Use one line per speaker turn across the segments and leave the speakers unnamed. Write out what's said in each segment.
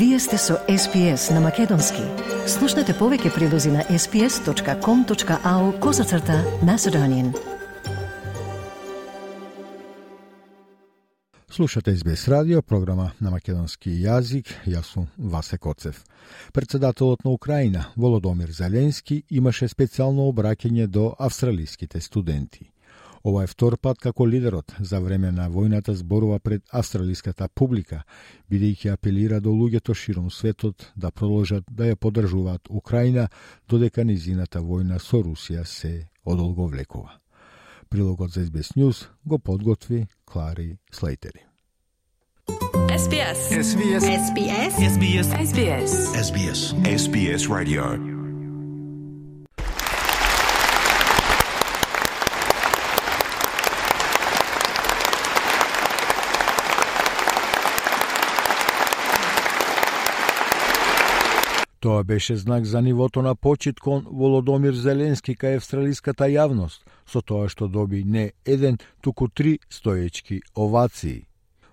Вие сте со SPS на Македонски. Слушнете повеќе прилози на sps.com.au козацрта на Седонин.
Слушате SBS радио, програма на македонски јазик, јас сум Васе Коцев. Председателот на Украина, Володомир Зеленски, имаше специјално обраќање до австралиските студенти. Ова е втор пат како лидерот за време на војната зборува пред австралиската публика, бидејќи апелира до луѓето широм светот да продолжат да ја поддржуваат Украина додека низината војна со Русија се одолговлекува. Прилогот за SBS News го подготви Клари Слейтери.
SBS.
SBS.
SBS.
SBS.
SBS.
SBS. SBS Radio.
Тоа беше знак за нивото на почит кон Володомир Зеленски кај австралиската јавност, со тоа што доби не еден, туку три стоечки овации.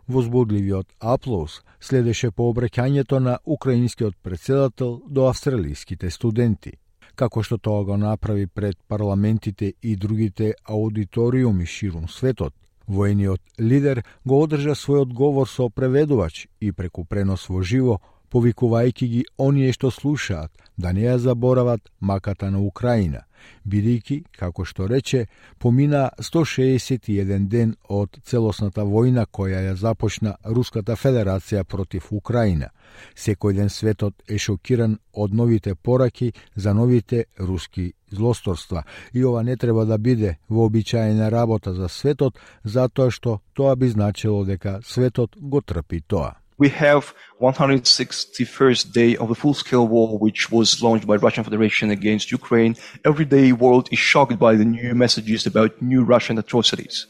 Возбудливиот аплоз следеше по обраќањето на украинскиот председател до австралиските студенти. Како што тоа го направи пред парламентите и другите аудиториуми ширум светот, воениот лидер го одржа својот говор со преведувач и преку пренос во живо повикувајќи ги оние што слушаат да не ја заборават маката на Украина, бидејќи, како што рече, помина 161 ден од целосната војна која ја започна Руската Федерација против Украина. Секој ден светот е шокиран од новите пораки за новите руски злосторства и ова не треба да биде вообичаена работа за светот затоа што тоа би значило дека светот го трпи тоа.
We have 161st day of the full-scale war which was launched by Russian Federation against Ukraine. Every day world is shocked by the new messages about new Russian atrocities.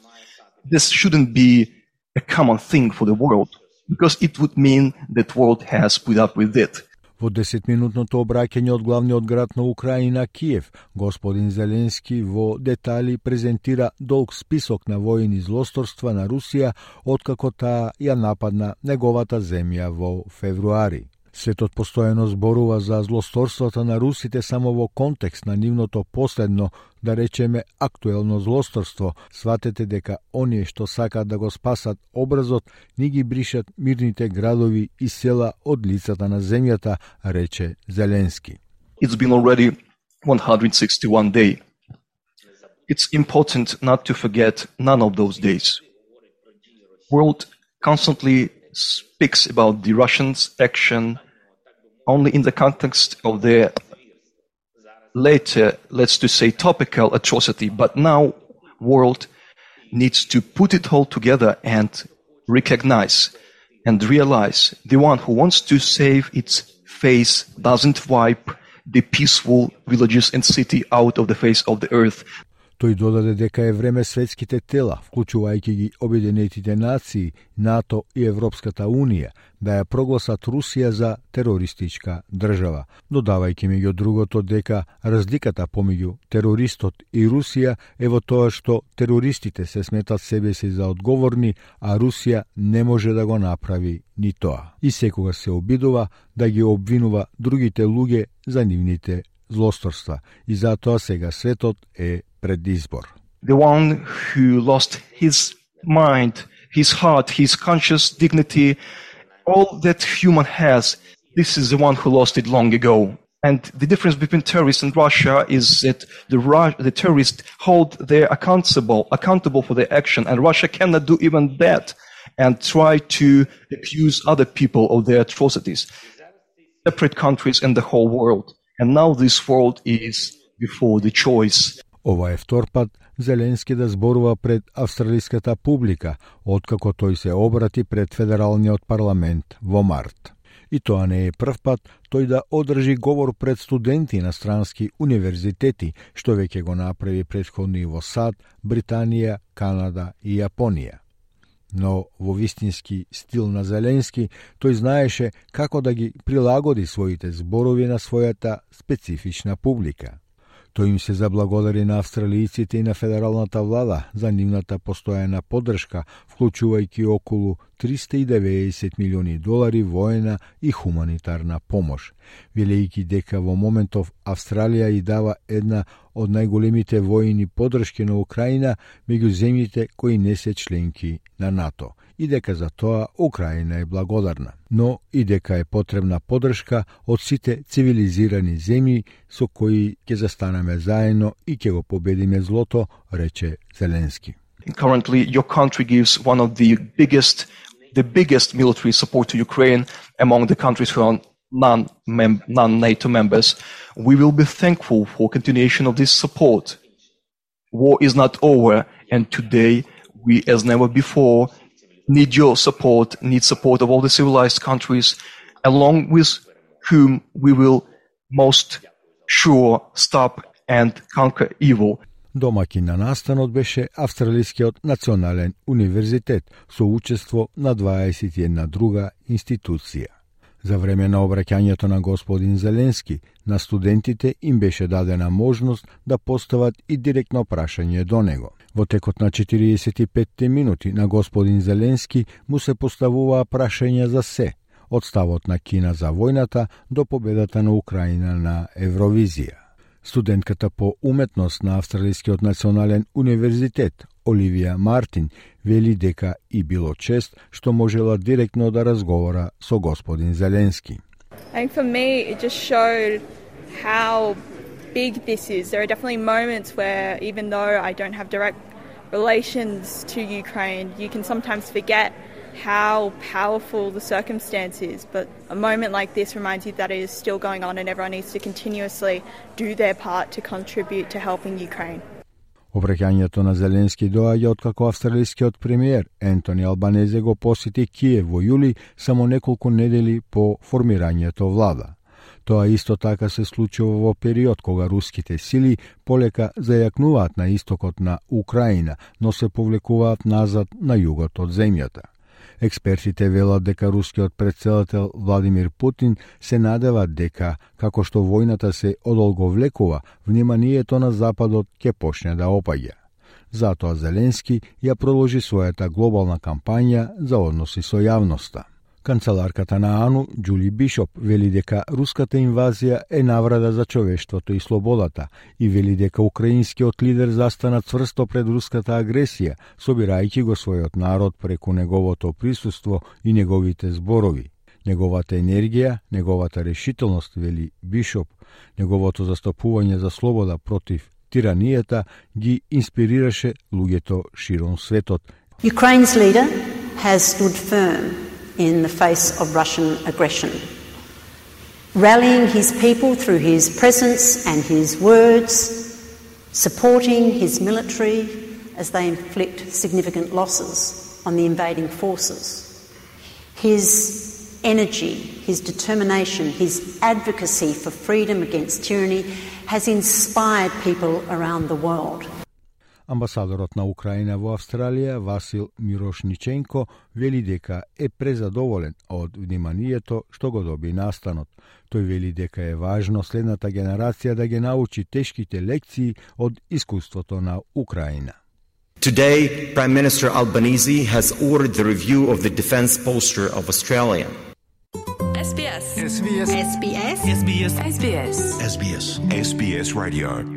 This shouldn't be a common thing for the world because it would mean that world has put up with it.
Во 10-минутното обраќање од главниот град на Украина, Киев, господин Зеленски во детали презентира долг список на војни злосторства на Русија откако таа ја нападна неговата земја во февруари. Светот постојано зборува за злосторствата на русите само во контекст на нивното последно, да речеме, актуелно злосторство. Сватете дека оние што сакаат да го спасат образот, ни ги бришат мирните градови и села од лицата на земјата, рече Зеленски.
It's been already 161 day. It's important not to forget none of those days. World constantly speaks about the Russians' action only in the context of the later, let's to say, topical atrocity. But now, world needs to put it all together and recognize and realize the one who wants to save its face doesn't wipe the peaceful villages and city out of the face of the earth.
Тој додаде дека е време светските тела, вклучувајќи ги Обединетите нации, НАТО и Европската Унија, да ја прогласат Русија за терористичка држава, додавајќи меѓу другото дека разликата помеѓу терористот и Русија е во тоа што терористите се сметат себе си за одговорни, а Русија не може да го направи ни тоа. И секога се обидува да ги обвинува другите луѓе за нивните
The one who lost his mind, his heart, his conscious dignity, all that human has, this is the one who lost it long ago. And the difference between terrorists and Russia is that the, Ru- the terrorists hold their accountable, accountable for their action, and Russia cannot do even that and try to accuse other people of their atrocities. Separate countries and the whole world. And now this world is before the choice.
Ова е втор пат Зеленски да зборува пред австралиската публика, откако тој се обрати пред Федералниот парламент во март. И тоа не е прв пат тој да одржи говор пред студенти на странски универзитети, што веќе го направи предходни во САД, Британија, Канада и Јапонија. Но во вистински стил на Зеленски, тој знаеше како да ги прилагоди своите зборови на својата специфична публика. Тој им се заблагодари на австралијците и на федералната влада за нивната постојана поддршка, вклучувајќи околу 390 милиони долари воена и хуманитарна помош, велејќи дека во моментов Австралија и дава една од најголемите војни подршки на Украина меѓу земјите кои не се членки на НАТО и дека за тоа Украина е благодарна, но и дека е потребна подршка од сите цивилизирани земји со кои ќе застанеме заедно и ќе го победиме злото, рече Зеленски.
Currently, your country gives one of the biggest, the biggest military support to Ukraine among the countries who are non non-NATO members. We will be thankful for continuation of this support. War is not over, and today we, as never before, need your support, need support of all the civilized countries, along with whom we will most sure stop and conquer evil.
Домаќин на настанот беше Австралискиот национален универзитет со учество на 21 друга институција. За време на обраќањето на господин Зеленски, на студентите им беше дадена можност да постават и директно прашање до него. Во текот на 45 минути на господин Зеленски му се поставуваа прашања за се, од ставот на Кина за војната до победата на Украина на Евровизија. Студентката по уметност на Австралискиот национален универзитет Оливија Мартин вели дека и било чест што можела директно да разговора со господин Зеленски.
I think for me it just showed how big this is. There are definitely moments where, even though I don't have direct relations to Ukraine, you can sometimes forget how powerful the circumstance is. But a moment like this reminds you that it is still going on and everyone needs to continuously do their part to contribute to helping Ukraine.
Обраќањето на Зеленски доаѓа откако австралискиот премиер Ентони Албанезе го посети Киев во јули само неколку недели по формирањето влада. Тоа исто така се случува во период кога руските сили полека зајакнуваат на истокот на Украина, но се повлекуваат назад на југот од земјата. Експертите велат дека рускиот председател Владимир Путин се надева дека, како што војната се одолговлекува, вниманието на Западот ќе почне да опаѓа. Затоа Зеленски ја проложи својата глобална кампања за односи со јавноста. Канцеларката на АНУ, Джули Бишоп, вели дека руската инвазија е наврада за човештвото и слободата и вели дека украинскиот лидер застана цврсто пред руската агресија, собирајќи го својот народ преку неговото присуство и неговите зборови. Неговата енергија, неговата решителност, вели Бишоп, неговото застапување за слобода против тиранијата ги инспирираше луѓето широм светот.
Ukraine's leader has stood firm in the face of Russian aggression. Rallying his people through his presence and his words, supporting his military as they inflict significant losses on the invading forces. His energy, his determination, his advocacy for freedom against tyranny has inspired people around the world.
Амбасадорот на Украина во Австралија Васил Мирошниченко вели дека е презадоволен од вниманието што го доби настанот. Тој вели дека е важно следната генерација да ги научи тешките лекции од искуството на Украина.
Today, Prime Minister Albanese has ordered the review of the defense posture of Australia.
SBS.
SBS.
SBS.
SBS.
SBS.
SBS. SBS Radio.